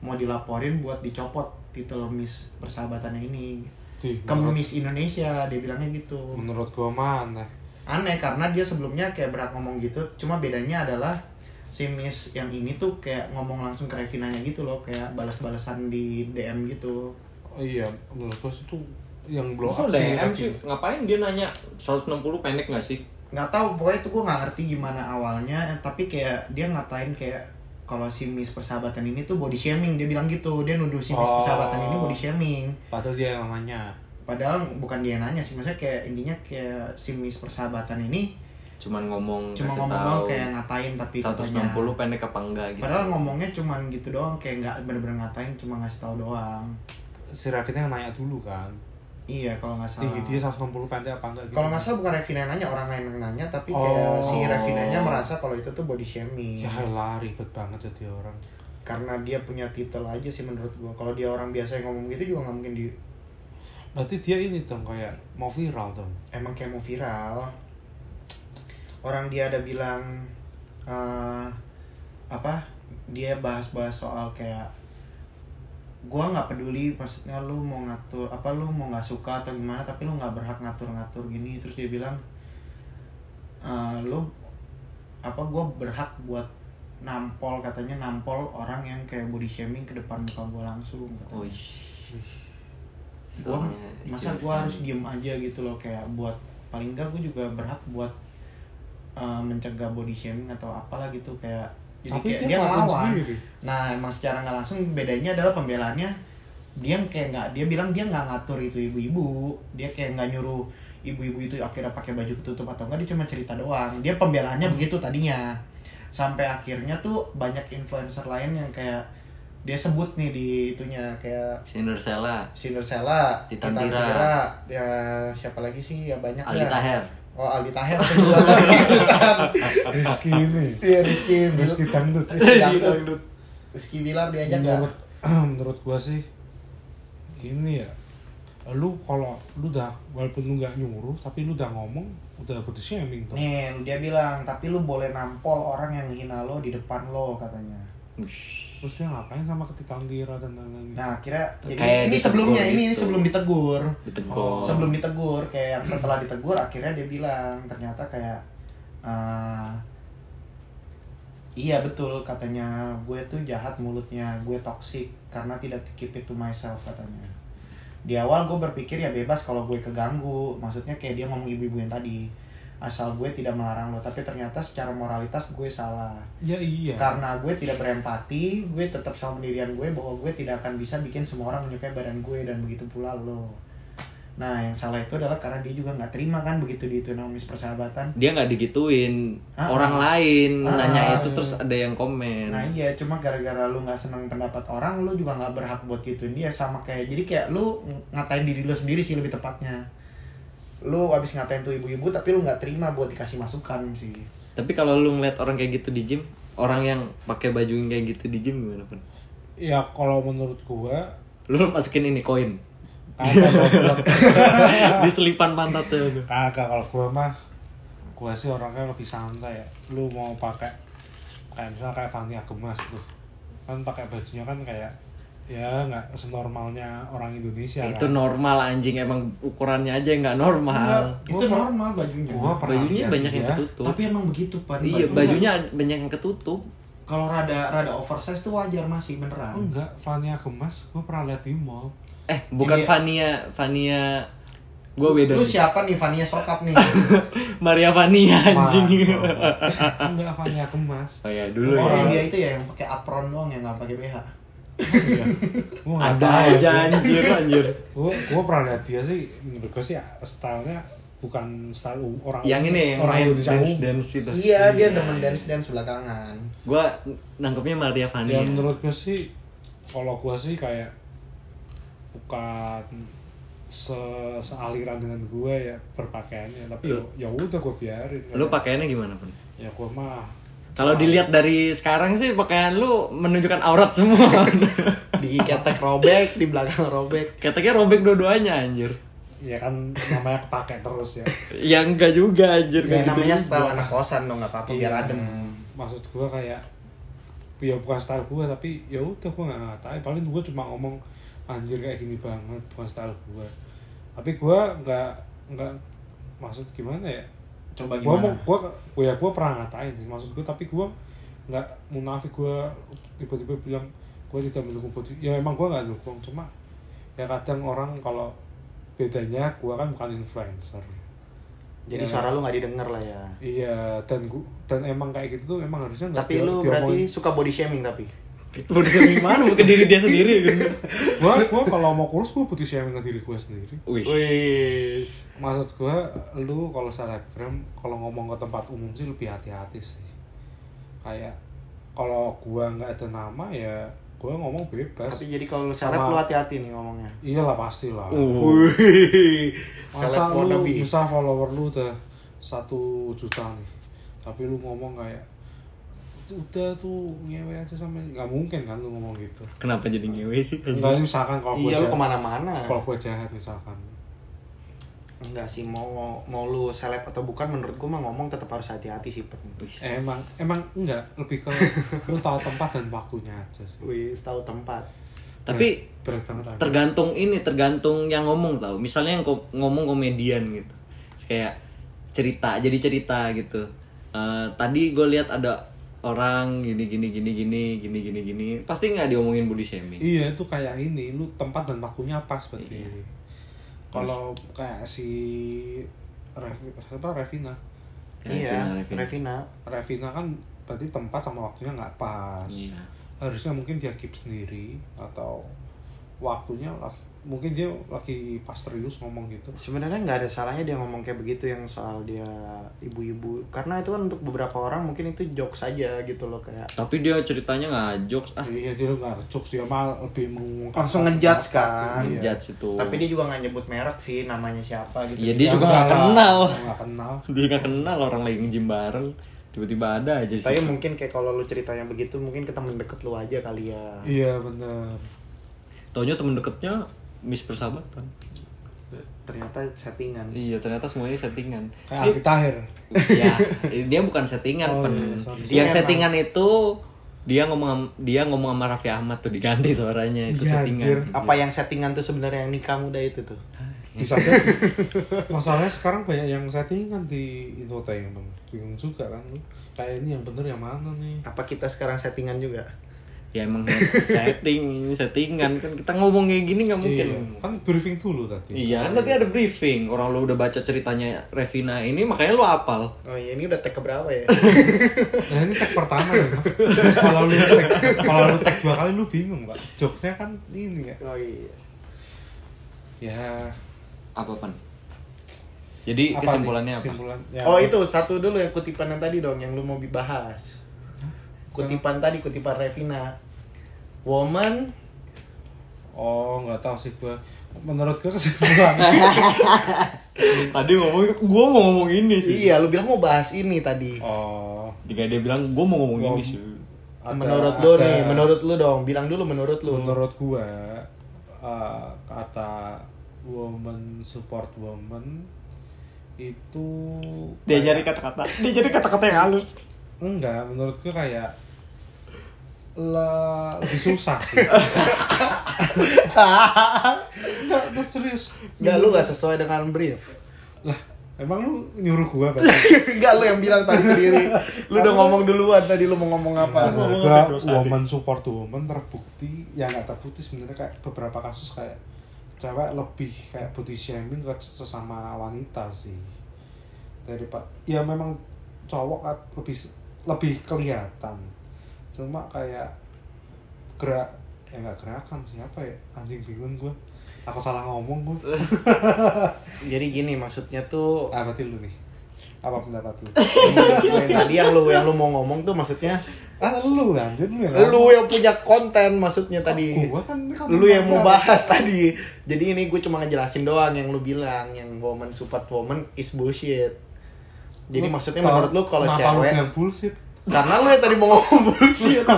mau dilaporin buat dicopot titel Miss Persahabatannya ini Di, ke menurut, Miss Indonesia dia bilangnya gitu. menurut gua mana Aneh karena dia sebelumnya kayak berhak ngomong gitu, cuma bedanya adalah si Miss yang ini tuh kayak ngomong langsung ke Revinanya gitu loh, kayak balas-balasan di DM gitu. oh iya menurut itu yang blow Masa up sih DM sih ngapain dia nanya 160 pendek gak sih? nggak tahu pokoknya itu gue nggak ngerti gimana awalnya eh, tapi kayak dia ngatain kayak kalau si Miss Persahabatan ini tuh body shaming dia bilang gitu dia nuduh si Miss Oh. Persahabatan ini body shaming padahal dia yang nanya padahal bukan dia yang nanya sih maksudnya kayak intinya kayak si Miss Persahabatan ini Cuman ngomong cuma ngomong tahu. kayak ngatain tapi 160 katanya pendek apa enggak gitu. padahal ngomongnya cuman gitu doang kayak nggak bener-bener ngatain cuma ngasih tahu doang. Si Revina yang nanya dulu kan? Iya kalau nggak salah. tinggi dia 160 pendek apa enggak gitu. Kalau nggak salah bukan Revina yang nanya orang lain yang nanya tapi kayak Oh. si Revinanya merasa kalau itu tuh body shaming. Ya lah ribet banget jadi orang. Karena dia punya titel aja sih menurut gua. Kalau dia orang biasa yang ngomong gitu juga nggak mungkin di berarti dia ini dong kayak mau viral dong? Emang kayak mau viral orang dia ada bilang eh, apa dia bahas-bahas soal kayak gua nggak peduli maksudnya lu mau ngatur apa lu mau nggak suka atau gimana tapi lu nggak berhak ngatur-ngatur gini. Terus dia bilang eh, lu apa gua berhak buat nampol katanya nampol orang yang kayak body shaming ke depan muka gua langsung katanya. Oh, gua masa gua harus diem aja gitu loh kayak buat paling enggak gua juga berhak buat uh, mencegah body shaming atau apalah gitu kayak jadi tapi kayak dia, dia ngelakuin ngelawan sendiri nah emang secara nggak langsung bedanya adalah pembelaannya dia kayak nggak dia bilang dia nggak ngatur itu ibu-ibu dia kayak nggak nyuruh ibu-ibu itu akhirnya pakai baju ketutup atau enggak dia cuma cerita doang dia pembelaannya Hmm. begitu tadinya sampai akhirnya tuh banyak influencer lain yang kayak dia sebut nih di itunya kayak Cinderella, Cinderella, Titan Tira. Ya siapa lagi sih ya banyak Aldi. Taher. Oh Aldi Taher kedua lagi Titan. Rizky ini Iya Rizky, Rizky dangdut Rizky Dangdut. Rizky bilang diajak gak? menurut <clears throat> menurut gua sih ini ya lu kalau lu udah walaupun lu nggak nyuruh tapi lu udah ngomong udah body shaming tuh Nih, dia bilang, tapi lu boleh nampol orang yang hina lo di depan lo katanya. Ush. Terus dia ngapain sama ketitan tira dan lain-lain Nah, kira jadi Kayak ini sebelumnya ini, ini gitu. sebelum ditegur. Ditegur. Sebelum ditegur, kayak yang setelah ditegur akhirnya dia bilang ternyata kayak eh, Iya betul katanya gue tuh jahat mulutnya gue toxic karena tidak keep it to myself katanya di awal gue berpikir ya bebas kalau gue keganggu maksudnya kayak dia ngomong ibu-ibu yang tadi asal gue tidak melarang lo. Tapi ternyata secara moralitas gue salah. Ya iya. Karena gue tidak berempati gue tetap sama pendirian gue bahwa gue tidak akan bisa bikin semua orang menyukai badan gue dan begitu pula lo. Nah yang salah itu adalah karena dia juga nggak terima kan begitu di Nomis persahabatan. Dia nggak digituin. Ah, orang ah. lain Ah, nanya itu iya. terus ada yang komen. Nah iya, cuma gara-gara lu nggak seneng pendapat orang, lu juga nggak berhak buat gituin dia. Sama kayak jadi kayak lu ngatain diri lu sendiri sih lebih tepatnya. Lu abis ngatain tuh ibu-ibu tapi lu nggak terima buat dikasih masukan sih. tapi kalau lu ngeliat orang kayak gitu di gym orang yang pakai baju yang kayak gitu di gym gimana pun? Ya kalau menurut gua lu masukin ini koin. <laughs> Di selipan pantatnya lu. kagak kalau gua mah gua sih orangnya lebih santai ya. Lu mau pakai kayak misalnya kayak Fania Gemas tuh. Kan pakai bajunya kan kayak ya nggak senormalnya orang Indonesia itu kan. normal anjing emang ukurannya aja yang nggak normal Enggak, Itu normal bajunya. gua pernah bajunya banyak yang ketutup Tapi emang begitu pan. iya Baju- bajunya banyak yang ketutup kalau rada rada oversize tuh wajar masih beneran. enggak Fania Gemas gua pernah lihat di mall eh bukan. Vania Vania gue beda Lu nih. siapa nih Vania Sokap nih? <laughs> Maria Vania anjing enggak Fania Gemas oh ya dulu Orang ya dia itu ya yang pakai apron doang yang nggak pakai BH. Iya. Gua ada aja anjir anjir. Gua gua pernah lihat dia sih menurut gua sih stylenya bukan style orang yang ini yang orang main dance dance itu. Iya, dia demen dance dance belakangan. gue nangkepnya Maria Vania ya menurut gua sih kalau gua sih kayak bukan se sealiran dengan gue ya berpakaiannya tapi Lu- ya ya udah gue biarin. Lu pakaiannya gimana pun? Ya gue mah kalau dilihat dari sekarang sih pakaian lu menunjukkan aurat semua <laughs> Di ketek robek, di belakang robek. keteknya robek dua-duanya anjir ya kan namanya kepake terus ya ya enggak juga anjir Ya, kayak gitu namanya juga. style anak kosan dong, nggak apa-apa biar Iya, adem. maksud gue kayak ya bukan style gue tapi ya udah gue nggak ngatain paling gue cuma ngomong anjir kayak gini banget bukan style gue tapi gue nggak nggak maksud gimana ya Coba gue mau gimana? gue gue ya gue pernah ngatain sih maksud gue tapi gue nggak munafik gue tiba-tiba bilang gue tidak mendukung body ya emang gue nggak dukung cuma ya kadang orang kalau bedanya gue kan bukan influencer Jadi Ya. suara lu nggak didengar lah ya. iya dan gua, dan emang kayak gitu tuh emang harusnya Tapi lu berarti suka body shaming tapi. Body shaming mana? Bukan diri dia sendiri kan? Gua gua kalau mau kurus gua putih shaming ke diri gua sendiri. Wih. Wih. maksud gua lu kalau selebgram kalau ngomong ke tempat umum sih lebih hati-hati sih. Kayak kalau gua nggak ada nama ya gua ngomong bebas. Tapi jadi kalau lu seleb lu hati-hati nih ngomongnya. iyalah pasti lah Uh. Masa Seleb lu misal follower lu udah satu juta nih? Tapi lu ngomong kayak udah tuh ngewe aja sama nggak mungkin kan lu ngomong gitu Kenapa jadi ngewe sih? enggak misalkan kalau Iya lu jahat- ke mana-mana. kalau gua jahat misalkan Enggak sih mau mau lu seleb atau bukan menurut gua mah ngomong tetap harus hati-hati sih. Pen. Wih. Eh, emang emang enggak lebih ke lu tahu tempat dan waktunya aja sih Wih, tahu tempat. Tapi aja. tergantung ini, tergantung yang ngomong tau. Misalnya yang ko- ngomong komedian gitu. Kayak cerita, jadi cerita gitu. Eh, tadi gue lihat ada orang gini gini gini gini gini gini gini pasti nggak diomongin body shaming iya itu kayak ini lu tempat dan waktunya pas berarti Iya. kalau kayak si Revi, apa Revina iya, Revina, Revina. Revina. Kan berarti tempat sama waktunya nggak pas Iya. harusnya mungkin dia keep sendiri atau waktunya lagi mungkin dia lagi pas serius ngomong gitu Sebenarnya nggak ada salahnya dia ngomong kayak begitu yang soal dia ibu-ibu karena itu kan untuk beberapa orang mungkin itu jokes saja gitu loh kayak tapi dia ceritanya nggak jokes ah iya dia nggak jokes dia malah lebih mengungkap langsung ngejudge kan. Iya. judge itu Tapi dia juga nggak nyebut merek sih namanya siapa gitu. Iya, dia Ya juga enggak nggak kenal. nggak kenal <laughs> dia nggak kenal orang lagi nge-gym bareng tiba-tiba ada aja Tapi situ. mungkin kayak kalau lu ceritanya begitu mungkin ke temen deket lu aja kali ya. iya bener taunya temen deketnya miss persahabatan Ternyata settingan. iya ternyata semuanya settingan kayak Alki Tahir ya dia bukan settingan Oh, pen iya, sorry. yang Dia settingan itu dia ngomong dia ngomong sama Raffi Ahmad tuh diganti suaranya itu Iya, settingan anjir. Apa yang settingan tuh sebenarnya yang nikah muda itu tuh? bisa jadi masalahnya sekarang banyak yang settingan di infotainment bingung juga kan kayak ini yang bener yang mana nih Apa kita sekarang settingan juga? Ya emang <laughs> setting settingan kan kita ngomong kayak gini nggak mungkin Iya, kan briefing dulu tadi Iya kan tadi ada briefing orang lu udah baca ceritanya Revina ini makanya lu apal Oh iya ini udah tag keberapa ya? <laughs> Nah ini tag pertama ya. Kalau lu tag kalau lu tag dua kali lu bingung pak. Jokesnya kan ini ya. oh iya. Ya. apa pan jadi apa kesimpulannya nih? apa Kesimpulan. ya, Oh apa? itu satu dulu yang kutipan yang tadi dong yang lu mau bahas. Kutipan tadi kutipan Revina. Woman Oh nggak tahu sih gua. Menurut gua kesimpulan. <laughs> tadi ngomong gua mau ngomong ini sih Iya, lu bilang mau bahas ini tadi. oh. jika dia bilang gua mau ngomong ini sih ada- menurut lu ada- nih, menurut lu dong, bilang dulu menurut lu. menurut gua eh, kata woman support woman itu dia jadi kata-kata dia jadi kata-kata yang halus enggak menurut gua kayak lah lebih susah sih <laughs> enggak enggak serius Enggak lu gak sesuai dengan brief. lah emang lu nyuruh gua berarti <laughs> Enggak lu yang bilang tadi sendiri. Lu udah ngomong duluan tadi lu mau ngomong apa? Gua apa woman support woman terbukti ya nggak terbukti sebenarnya kayak beberapa kasus kayak cewek lebih kayak body shaming ke sesama wanita sih dari pak ya memang cowok kan lebih lebih kelihatan. Cuma kayak gerak ya nggak gerakan siapa ya? Anjing bingung gue aku salah ngomong gue <laughs> Jadi gini maksudnya tuh ah berarti lu nih? Apa pendapat lu? Yang tadi yang lu yang lu mau ngomong tuh maksudnya? Ah lu anjir lu yang lu yang punya konten maksudnya tadi. gua kan, kan lu yang mau bahas tadi. Jadi ini gue cuma ngejelasin doang yang lu bilang yang woman support woman is bullshit. Jadi Lu maksudnya tau- menurut lu kalau kenapa lu cewek bullshit? Karena lu yang tadi mau ngomong bullshit. <laughs>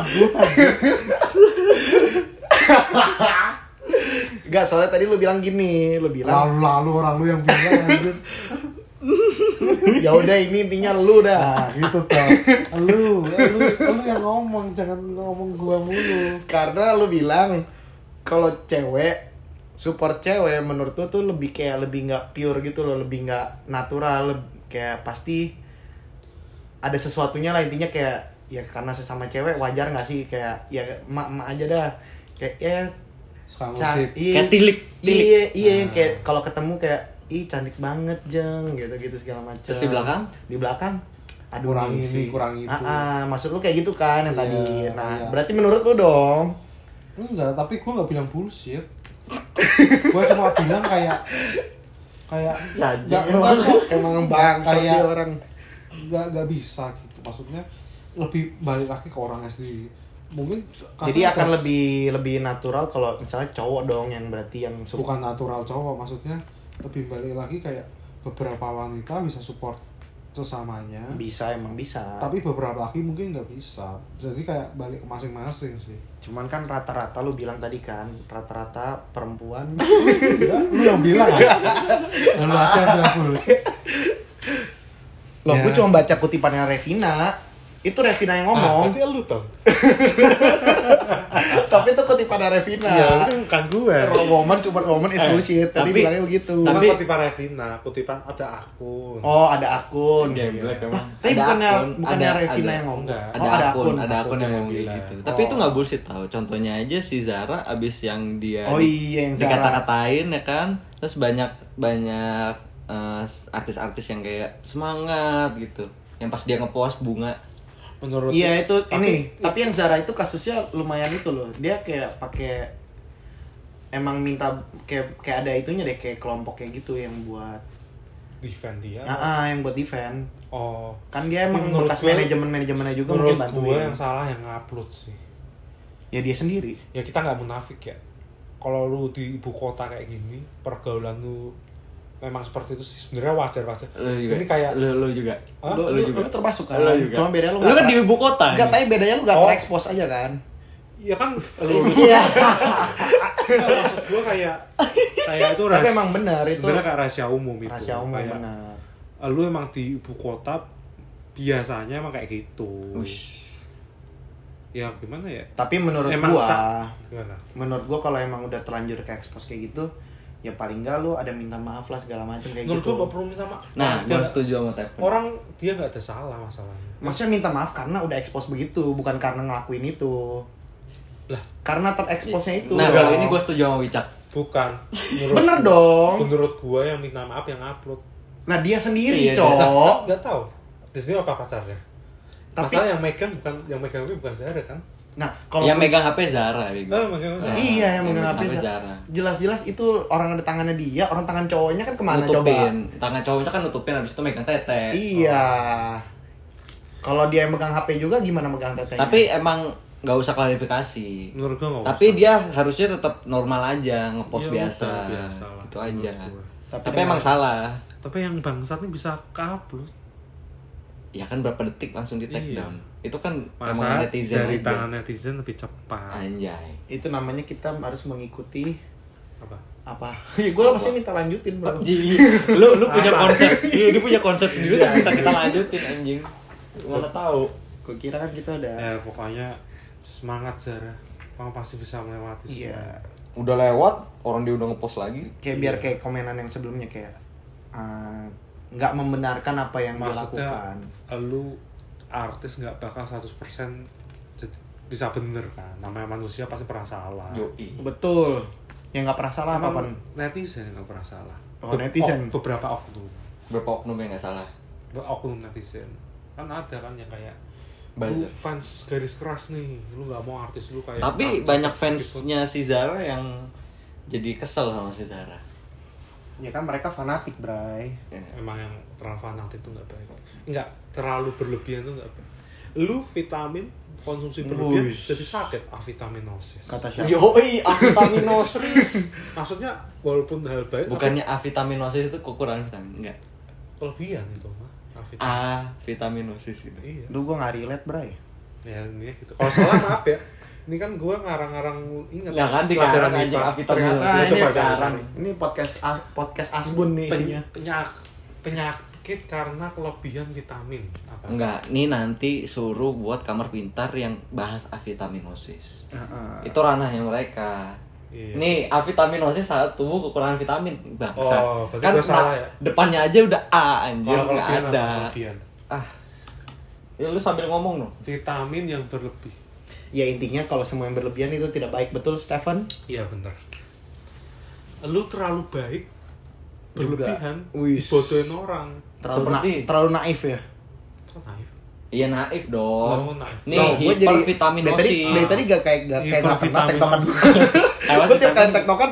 Enggak, soalnya tadi lu bilang gini, lu bilang lalu-lalu orang lu yang bilang anjir? <laughs> Ya udah ini intinya lu dah. nah gitu toh lu lu lu yang ngomong jangan ngomong gua mulu. Karena lu bilang kalau cewek support cewek menurut lu tuh lebih kayak lebih nggak pure gitu loh, lebih nggak natural, kayak pasti ada sesuatunya lah intinya kayak ya karena sesama cewek wajar nggak sih kayak ya emak emak aja dah kayak ya sekarang ca- musik iya, Kayak tilik, tilik. iya iya Nah. kayak kalau ketemu kayak ih cantik banget jeng gitu gitu segala macam Terus di belakang? di belakang aduh Kurang ini, sih. kurang itu. ah, ah, maksud lu kayak gitu kan yang Iya, tadi nah iya. berarti menurut lu dong enggak tapi gua nggak bilang bullshit gua cuma bilang kayak kayak <laughs> saja nggak- nggak- <laughs> emang bangsat Kayak- orang. nggak nggak bisa gitu. Maksudnya lebih balik lagi ke orangnya sendiri. Mungkin jadi akan ada- lebih lebih natural kalau misalnya cowok dong yang berarti yang suka bukan natural cowok maksudnya lebih balik lagi kayak beberapa wanita bisa support sesamanya. Bisa emang bisa. Tapi beberapa laki mungkin nggak bisa. Jadi kayak balik ke masing-masing sih. Cuman kan rata-rata lu bilang tadi kan rata-rata perempuan. <laughs> Ya, lu yang bilang ya lu aja bilang bullshit loh Ya. gue cuma baca kutipannya Revina itu Revina yang ngomong berarti lu tau <laughs> tapi itu kutipannya Revina iya itu bukan gue woman super woman is Eh, bullshit tadi tapi- bilangnya begitu Tapi- kutipan Revina kutipan ada akun oh ada akun Geblek emang. Tapi Ada bukannya akun, bukannya ada- Revina ada- yang ngomong enggak. ada, oh, ada akun, akun ada akun Akun yang yang ngomong bilang. gitu. Tapi itu nggak bullshit tau. Contohnya aja si Zara abis yang dia Oh iya, yang Zara. dikata-katain ya kan. Terus banyak banyak eh, artis-artis yang kayak semangat gitu. Yang pas dia ngepost bunga. Menurut Iya itu Tapi- ini. Tapi yang Zara itu kasusnya lumayan itu loh. Dia kayak pakai emang minta kayak kayak ada itunya deh kayak kelompok kayak gitu yang buat defend dia. Ah, ah, yang buat defend. Oh. Kan dia emang Menurut bekas manajemen manajemennya juga menurut mungkin gue yang salah yang ngupload sih. Ya dia sendiri. Ya kita nggak munafik ya. Kalau lu di ibu kota kayak gini pergaulan lu memang seperti itu sih sebenarnya wajar wajar Lu juga. ini kayak lu, lu juga. Lu, Lu lu, juga. lu termasuk kan Lu juga. cuma beda lu Lu kan di ibu kota. Enggak, nih. tapi bedanya lu gak Oh. terekspos aja kan ya kan lu lu Iya. <laughs> maksud gue kayak kayak itu Tapi ras- emang benar itu. sebenarnya kayak rahasia umum itu rahasia umum kayak benar lu emang di ibu kota biasanya emang kayak gitu Ush. ya gimana ya tapi menurut Emang gua gimana menurut gua kalau emang udah terlanjur ke expose kayak gitu ya paling enggak lu ada minta maaf lah segala macam kayak menurut gitu gue gak perlu minta maaf Nah, Dia- gue setuju sama Tepen. orang dia nggak ada salah masalahnya maksudnya minta maaf karena udah expose begitu bukan karena ngelakuin itu Lah, Karena tereksposnya itu. Nah, kalau ini gue setuju sama Wicak. bukan. Menurut Bener gua- dong. Menurut gua yang minta maaf yang upload. Nah, dia sendiri, Iya, Cok. Enggak tahu. Di sini apa pacarnya? Tapi- Masalah yang megang bukan yang megang itu bukan Zara kan? Nah, kalau Yang megang HP Zara, bego. Oh, megang Zara. Iya, yang megang HP Zara. Jelas-jelas itu orang ada tangannya dia, orang tangan cowoknya kan ke mana coba? nutupin. Tangan cowoknya kan nutupin habis itu megang tete. Iya. Kalau dia yang megang HP juga gimana megang tetenya? Tapi emang nggak usah klarifikasi. Menurut gua nggak Tapi usah. dia harusnya tetap normal aja, ngepost Iya, biasa. udah, biasa lah, Itu aja. Tapi Tapi, emang salah. Tapi yang bangsat ini bisa ke-upload. Ya kan berapa detik langsung di take Iya. down. Itu kan emang Masa netizen dari aja. tangan netizen lebih cepat. Anjay. itu namanya kita harus mengikuti Apa? apa? <laughs> ya gue pasti minta lanjutin, Bro. Anjing. <laughs> lu lu punya konsep. <laughs> Iya, dia punya konsep sendiri tapi kita kita lanjutin anjing. Mana tahu. Gue kira kan kita udah Eh, pokoknya semangat Zara. Kamu pasti bisa melewati iya. semua. Udah lewat, orang dia udah ngepost lagi. Kayak biar kayak komenan yang sebelumnya kayak eh, nggak membenarkan apa yang dia Maksudnya lakukan. lu artis nggak bakal 100% jadi bisa bener kan. Namanya manusia pasti pernah salah. Yoi. Betul. Yang nggak pernah salah apa netizen nggak pernah salah. Oh, netizen. ok- beberapa oknum. Berapa oknum yang nggak salah? oknum netizen kan ada kan yang kayak Buzzer. lu fans garis keras nih lu nggak mau artis lu kayak Tapi artis banyak gitu. fansnya si Zara yang jadi kesel sama si Zara. Ya kan mereka fanatik, Bray. Ya. emang yang terlalu fanatik itu nggak baik nggak terlalu berlebihan tuh nggak baik lu vitamin konsumsi berlebihan Wush. jadi sakit avitaminosis Kata siapa? Yoi, avitaminosis. <laughs> maksudnya walaupun hal baik Bukannya avitaminosis itu kekurangan vitamin, enggak. kelebihan itu mah avitamin A vitaminosis gitu. iya Lu gue nggak relate, Bray. ya ini gitu kalau salah maaf ya ini kan gua ngarang-ngarang inget Nggak kan di pelajaran IPA. avitaminosis. Ternyata Coba ini cari. Ini podcast A- podcast Asbun nih Pen- isinya. penyak- penyakit karena kelebihan vitamin apa? Enggak, nih nanti suruh buat kamar pintar yang bahas avitaminosis. Heeh. Itu ranahnya mereka. Iya. Nih, avitaminosis satu kekurangan vitamin. Bangsa. Oh, kan salah ya? depannya aja udah A anjir, nggak ada. kelebihan? Ah. Ya lu sambil ngomong dong. Vitamin yang berlebih. Ya intinya kalau semua yang berlebihan itu tidak baik betul, Stephen. Iya bener. Lu terlalu baik, Juga. berlebihan, Wis. dibodohin orang. Terlalu, na- Seperti- terlalu naif ya. Naif? Iya naif dong. Naif. Nih Loh, gua jadi- hipervitaminosis. Dari tadi, dari tadi gak kayak gak kayak nggak pernah tektokan. Gue tiap kali tektokan,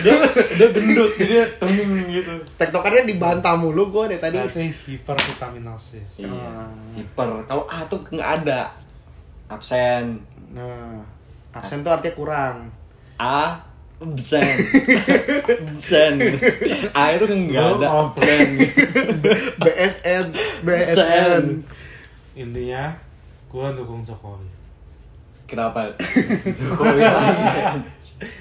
dia <laughs> dia gendut jadi <laughs> dia tening gitu. tektokannya dibantah mulu gue dari tadi. Hipervitaminosis. Iya. Hiper. Kalau A tuh nggak ada. Absen. Nah, absen tuh artinya kurang. A absen. <laughs> absen. A itu nggak ada Oh, absen. BSN, BSN. BSN. Intinya, gua dukung Jokowi. Kenapa? <laughs> Jokowi lagi.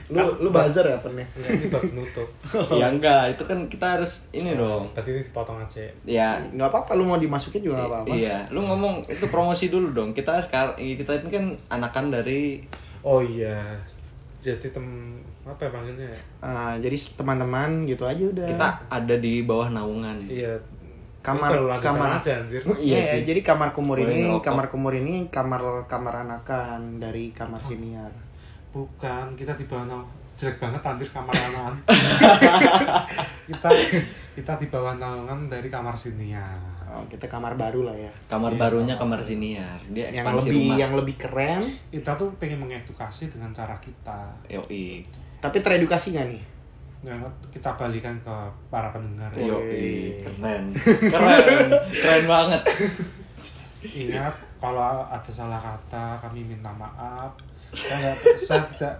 Lu lu buzzer ya pennya. Enggak, ini buat penutup. <laughs> ya enggak, itu kan kita harus ini dong. Berarti ini dipotong aja. Ya, Nggak apa-apa lu mau dimasukin juga apa-apa. Iya, lu ngomong itu promosi dulu dong. Kita sekarang kita ini kan anakan dari Oh iya. Jadi tem apa ya panggilnya ya? Ah, jadi teman-teman gitu aja udah. kita ada di bawah naungan. Iya. Kamar- kamar. aja anjir. Iya Iya, sih. jadi kamar kumur ini, ngerokok. kamar kumur ini kamar kamar anakan dari kamar siniar. Bukan, kita di bawah. Jelek banget anjir kamar naungan. <laughs> kita kita di bawah naungan dari kamar siniar. Oh, kita kamar baru lah ya. Kamar Iya. barunya kamar siniar. Dia Yang ekspansi lebih rumah. yang lebih keren, Kita tuh pengen mengedukasi dengan cara kita. Yoi. tapi teredukasi nggak nih? Nggak, kita balikan ke para pendengar. Iya. Yoi. Keren. Keren. Keren banget. Ingat kalau ada salah kata kami minta maaf. Saya, saya tidak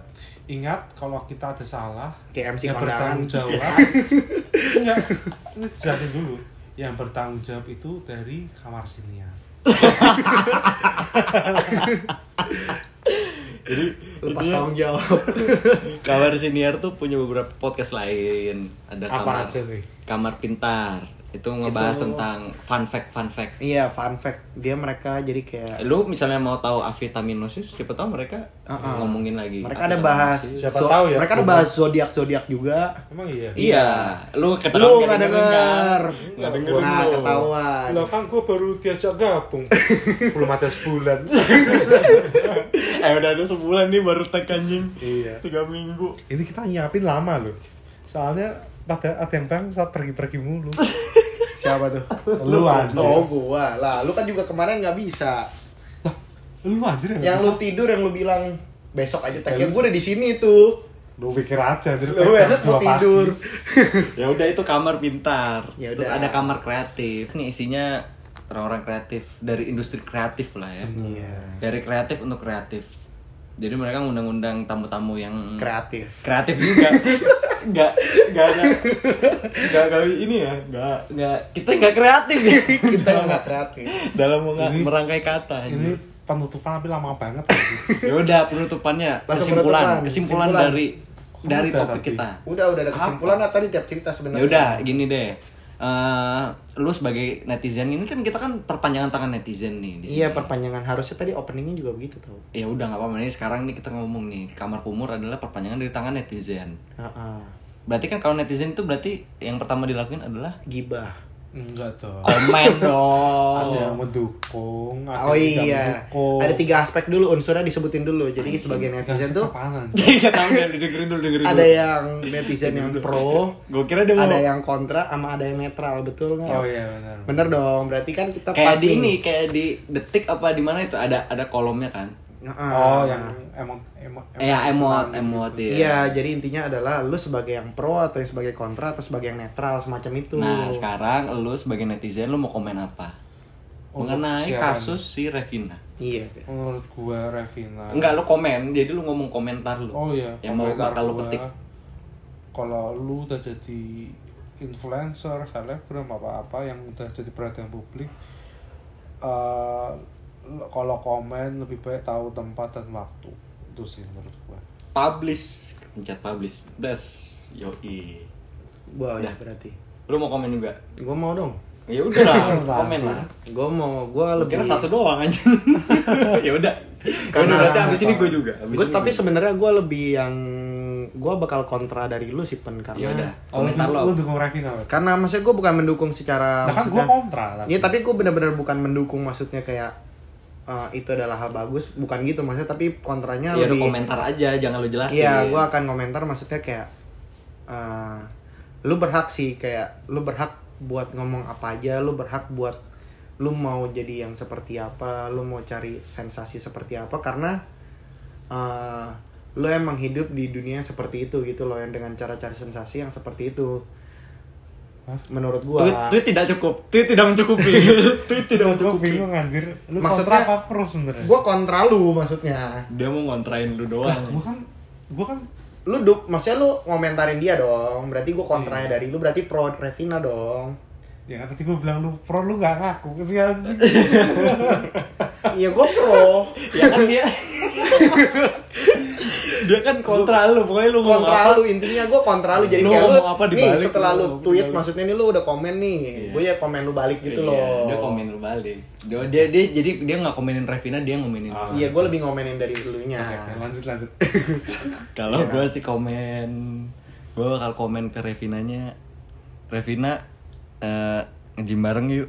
ingat kalau kita ada salah Kayak MC yang bertanggung jawab. <laughs> Enggak, ini jelasin dulu. Yang bertanggung jawab itu dari kamar siniar. <laughs> Jadi Lepas itu tanggung jawab. <laughs> kamar siniar tuh punya beberapa podcast lain. Ada Apa kamar aja nih? kamar pintar. Itu ngebahas Itu- tentang fun fact fun fact. Iya, fun fact. Dia mereka jadi kayak Lu misalnya mau tahu avitaminosis, siapa tahu mereka Uh-uh. ngomongin lagi. mereka ada bahas. Siapa tahu ya, Mereka ada gua- bahas zodiak zodiak juga. Emang iya. Iya, lu ketahuan Lu nggak nggak dengerin, denger. kan? Nggak denger. Nah, ketahuan. Lah kan gue baru diajak gabung. <laughs> Belum ada sebulan. <laughs> <laughs> eh udah ada sebulan nih baru tag anjing Iya. tiga minggu Ini kita nyiapin lama loh. Soalnya pada ada yang bang saat pergi-pergi mulu. <laughs> Siapa tuh? Lu anjir. Oh gua lah, lu kan juga kemarin nggak bisa. Lu anjir ya? Yang lu tidur yang lu bilang besok aja tag gua udah di sini tuh. Lu pikir aja anjir. Lu besok mau tidur. <laughs> ya udah itu kamar pintar Ya terus udah. ada kamar kreatif nih isinya orang-orang kreatif dari industri kreatif lah ya Iya. dari kreatif untuk kreatif jadi mereka ngundang-undang tamu-tamu yang Kreatif. kreatif juga <laughs> nggak nggak ada nggak nggak ini ya nggak nggak kita nggak kreatif ya <laughs> Kita nggak kreatif. dalam Ini- merangkai kata Ini penutupan tapi lama banget. anjir. ya udah penutupannya kesimpulan kesimpulan kesimpulan. dari dari Udah topik kita Udah udah ada kesimpulan lah tadi tiap cerita sebenarnya. ya udah gini deh Eh, lu sebagai netizen ini kan kita kan perpanjangan tangan netizen nih di Iya perpanjangan harusnya tadi openingnya juga begitu tau. ya udah nggak apa-apa ini sekarang nih kita ngomong nih kamar kumur adalah perpanjangan dari tangan netizen Heeh. berarti kan kalau netizen itu berarti yang pertama dilakuin adalah Gibah. Enggak dong. komen <laughs> dong Ada yang mendukung, ada Oh yang tidak iya. mendukung. Ada tiga aspek dulu unsurnya disebutin dulu. Jadi sebagai netizen tuh Apaan, anjir? <laughs> Jadi tahu dengerin dulu dengerin ada dulu. yang netizen yang pro, Gue kira mau ada yang kontra, sama ada yang netral betul nggak? Oh iya benar. Bener dong. Berarti kan kita kayak pas di ini kayak di detik apa di mana itu ada ada kolomnya kan? Oh yang emot emot. Ya emot gitu. emot ya. Iya, jadi intinya adalah lu sebagai yang pro atau yang sebagai kontra atau sebagai yang netral semacam itu. Nah sekarang lu sebagai netizen lu mau komen apa? Untuk Mengenai siaran. kasus si Revina. Iya. Menurut gua Revina. Enggak lu komen, jadi lu ngomong komentar lu. Oh iya. Yang mau komentar bakal lu gua, ketik. Kalau lu udah jadi influencer, selebgram apa apa yang udah jadi perhatian publik, eh kalau komen lebih baik tahu tempat dan waktu itu sih menurut gua. Publish, pencet publish. Das, yoi. Gua ya berarti. Lu mau komen juga? Gua mau dong. Ya udah lah, <laughs> komen lah. Gua mau gua Lu lebih Kira satu doang aja. <laughs> ya udah. Karena- berarti abis ini gue juga. Abis Gue ini tapi gua. sebenarnya gue lebih yang gue bakal kontra dari lu sih pen karena ya udah. Oh, Komentar lo. lu dukung Wet? karena maksudnya gue bukan mendukung secara Nah kan gua maksudnya- kontra Iya tapi gue benar-benar bukan mendukung maksudnya kayak eh, itu adalah hal bagus bukan gitu maksudnya tapi kontranya Ya lebih komentar aja, jangan lu jelasin. iya gue akan komentar maksudnya kayak eh, lu berhak sih kayak lu berhak buat ngomong apa aja lu berhak buat lu mau jadi yang seperti apa lu mau cari sensasi seperti apa karena eh, lu emang hidup di dunia yang seperti itu gitu loh yang dengan cara cari sensasi yang seperti itu Hah? menurut gua Tweet, tweet tidak cukup. Tweet tidak mencukupi. <laughs> tweet tidak Gua mencukupi. bingung anjir. Lu Maksudnya- kontra apa pro sebenarnya? gua kontra lu maksudnya Dia mau ngontrain lu doang. gua kan gua kan lu duk maksudnya lu ngomentarin dia dong berarti gua kontranya dari lu berarti pro Revina dong ya kan tadi gua bilang lu pro lu gak ngaku sih anjing. <laughs> iya gua pro ya kan dia. <laughs> dia kan kontra lu, pokoknya lu kontra apa. lu intinya gua kontra lu jadi Lu kayak lu apa nih setelah lu lu tweet dibalik. maksudnya nih lu udah komen nih Iya. gue ya komen lu balik gitu Iya, loh Dia komen lu balik. Dia, dia, dia jadi dia nggak komenin Revina, dia ngomenin. Ah. lu. iya gua lebih ngomenin dari dulunya Oke, oke, lanjut lanjut. <laughs> Kalau Iya. gue sih komen, gue bakal komen ke Revinanya. Revina, eh ngejim bareng yuk.